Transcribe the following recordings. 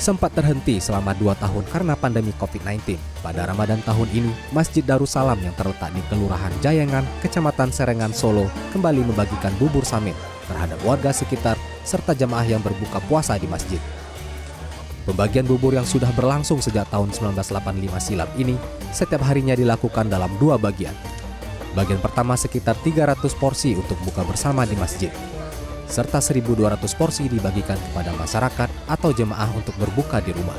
sempat terhenti selama dua tahun karena pandemi COVID-19. Pada Ramadan tahun ini, Masjid Darussalam yang terletak di Kelurahan Jayangan, Kecamatan Serengan, Solo, kembali membagikan bubur samin terhadap warga sekitar serta jemaah yang berbuka puasa di masjid. Pembagian bubur yang sudah berlangsung sejak tahun 1985 silam ini setiap harinya dilakukan dalam dua bagian. Bagian pertama sekitar 300 porsi untuk buka bersama di masjid serta 1.200 porsi dibagikan kepada masyarakat atau jemaah untuk berbuka di rumah.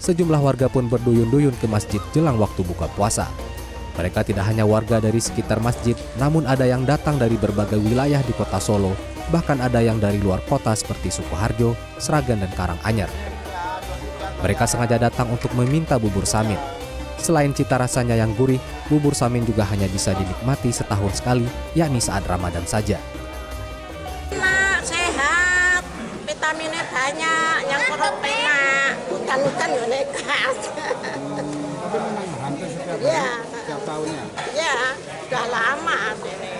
Sejumlah warga pun berduyun-duyun ke masjid jelang waktu buka puasa. Mereka tidak hanya warga dari sekitar masjid, namun ada yang datang dari berbagai wilayah di kota Solo, bahkan ada yang dari luar kota seperti Sukoharjo, Sragen, dan Karanganyar. Mereka sengaja datang untuk meminta bubur samin. Selain cita rasanya yang gurih, bubur samin juga hanya bisa dinikmati setahun sekali, yakni saat Ramadan saja. Vitaminnya banyak, yang perut enak, hutan-hutan ya nekat. Tapi memang hampir setiap Iya. hari, setiap tahunnya. Ya, sudah lama ini.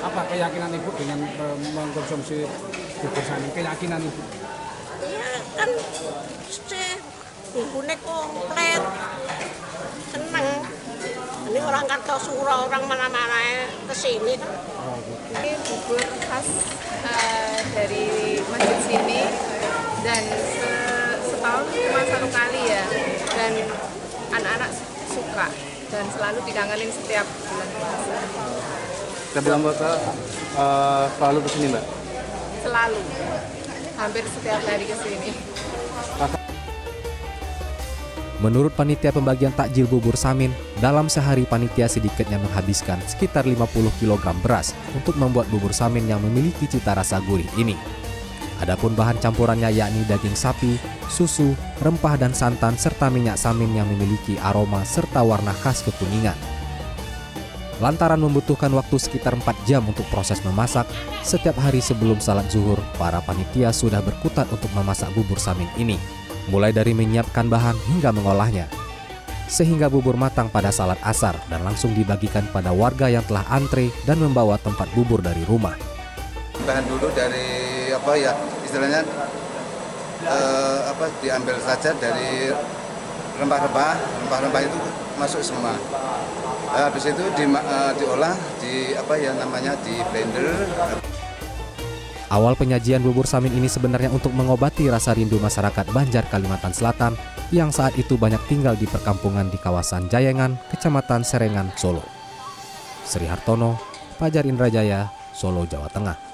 Apa keyakinan ibu dengan eh, mengkonsumsi bubur samin? Keyakinan ibu? Iya kan, mesti bumbunya komplit, seneng. Ini orang Kartosuro, orang mana-mana ke sini kan. Oh, gitu. Ini bubur khas eh, dari masjid sini dan se- setahun cuma satu kali ya dan anak-anak suka dan selalu dikangenin setiap bulan puasa Setiap bulan puasa eh, selalu ke sini mbak. selalu hampir setiap hari ke sini. Menurut panitia pembagian takjil bubur samin, dalam sehari panitia sedikitnya menghabiskan sekitar 50 kg beras untuk membuat bubur samin yang memiliki cita rasa gurih ini. Adapun bahan campurannya yakni daging sapi, susu, rempah dan santan serta minyak samin yang memiliki aroma serta warna khas kekuningan. Lantaran membutuhkan waktu sekitar 4 jam untuk proses memasak, setiap hari sebelum salat zuhur, para panitia sudah berkutat untuk memasak bubur samin ini mulai dari menyiapkan bahan hingga mengolahnya. Sehingga bubur matang pada salat asar dan langsung dibagikan pada warga yang telah antre dan membawa tempat bubur dari rumah. Bahan dulu dari apa ya istilahnya eh, apa diambil saja dari rempah-rempah rempah-rempah itu masuk semua Eh, habis itu di, eh, diolah di apa ya namanya di blender Awal penyajian bubur samin ini sebenarnya untuk mengobati rasa rindu masyarakat Banjar Kalimantan Selatan yang saat itu banyak tinggal di perkampungan di kawasan Jayangan, Kecamatan Serengan, Solo. Sri Hartono, Fajar Indrajaya, Solo, Jawa Tengah.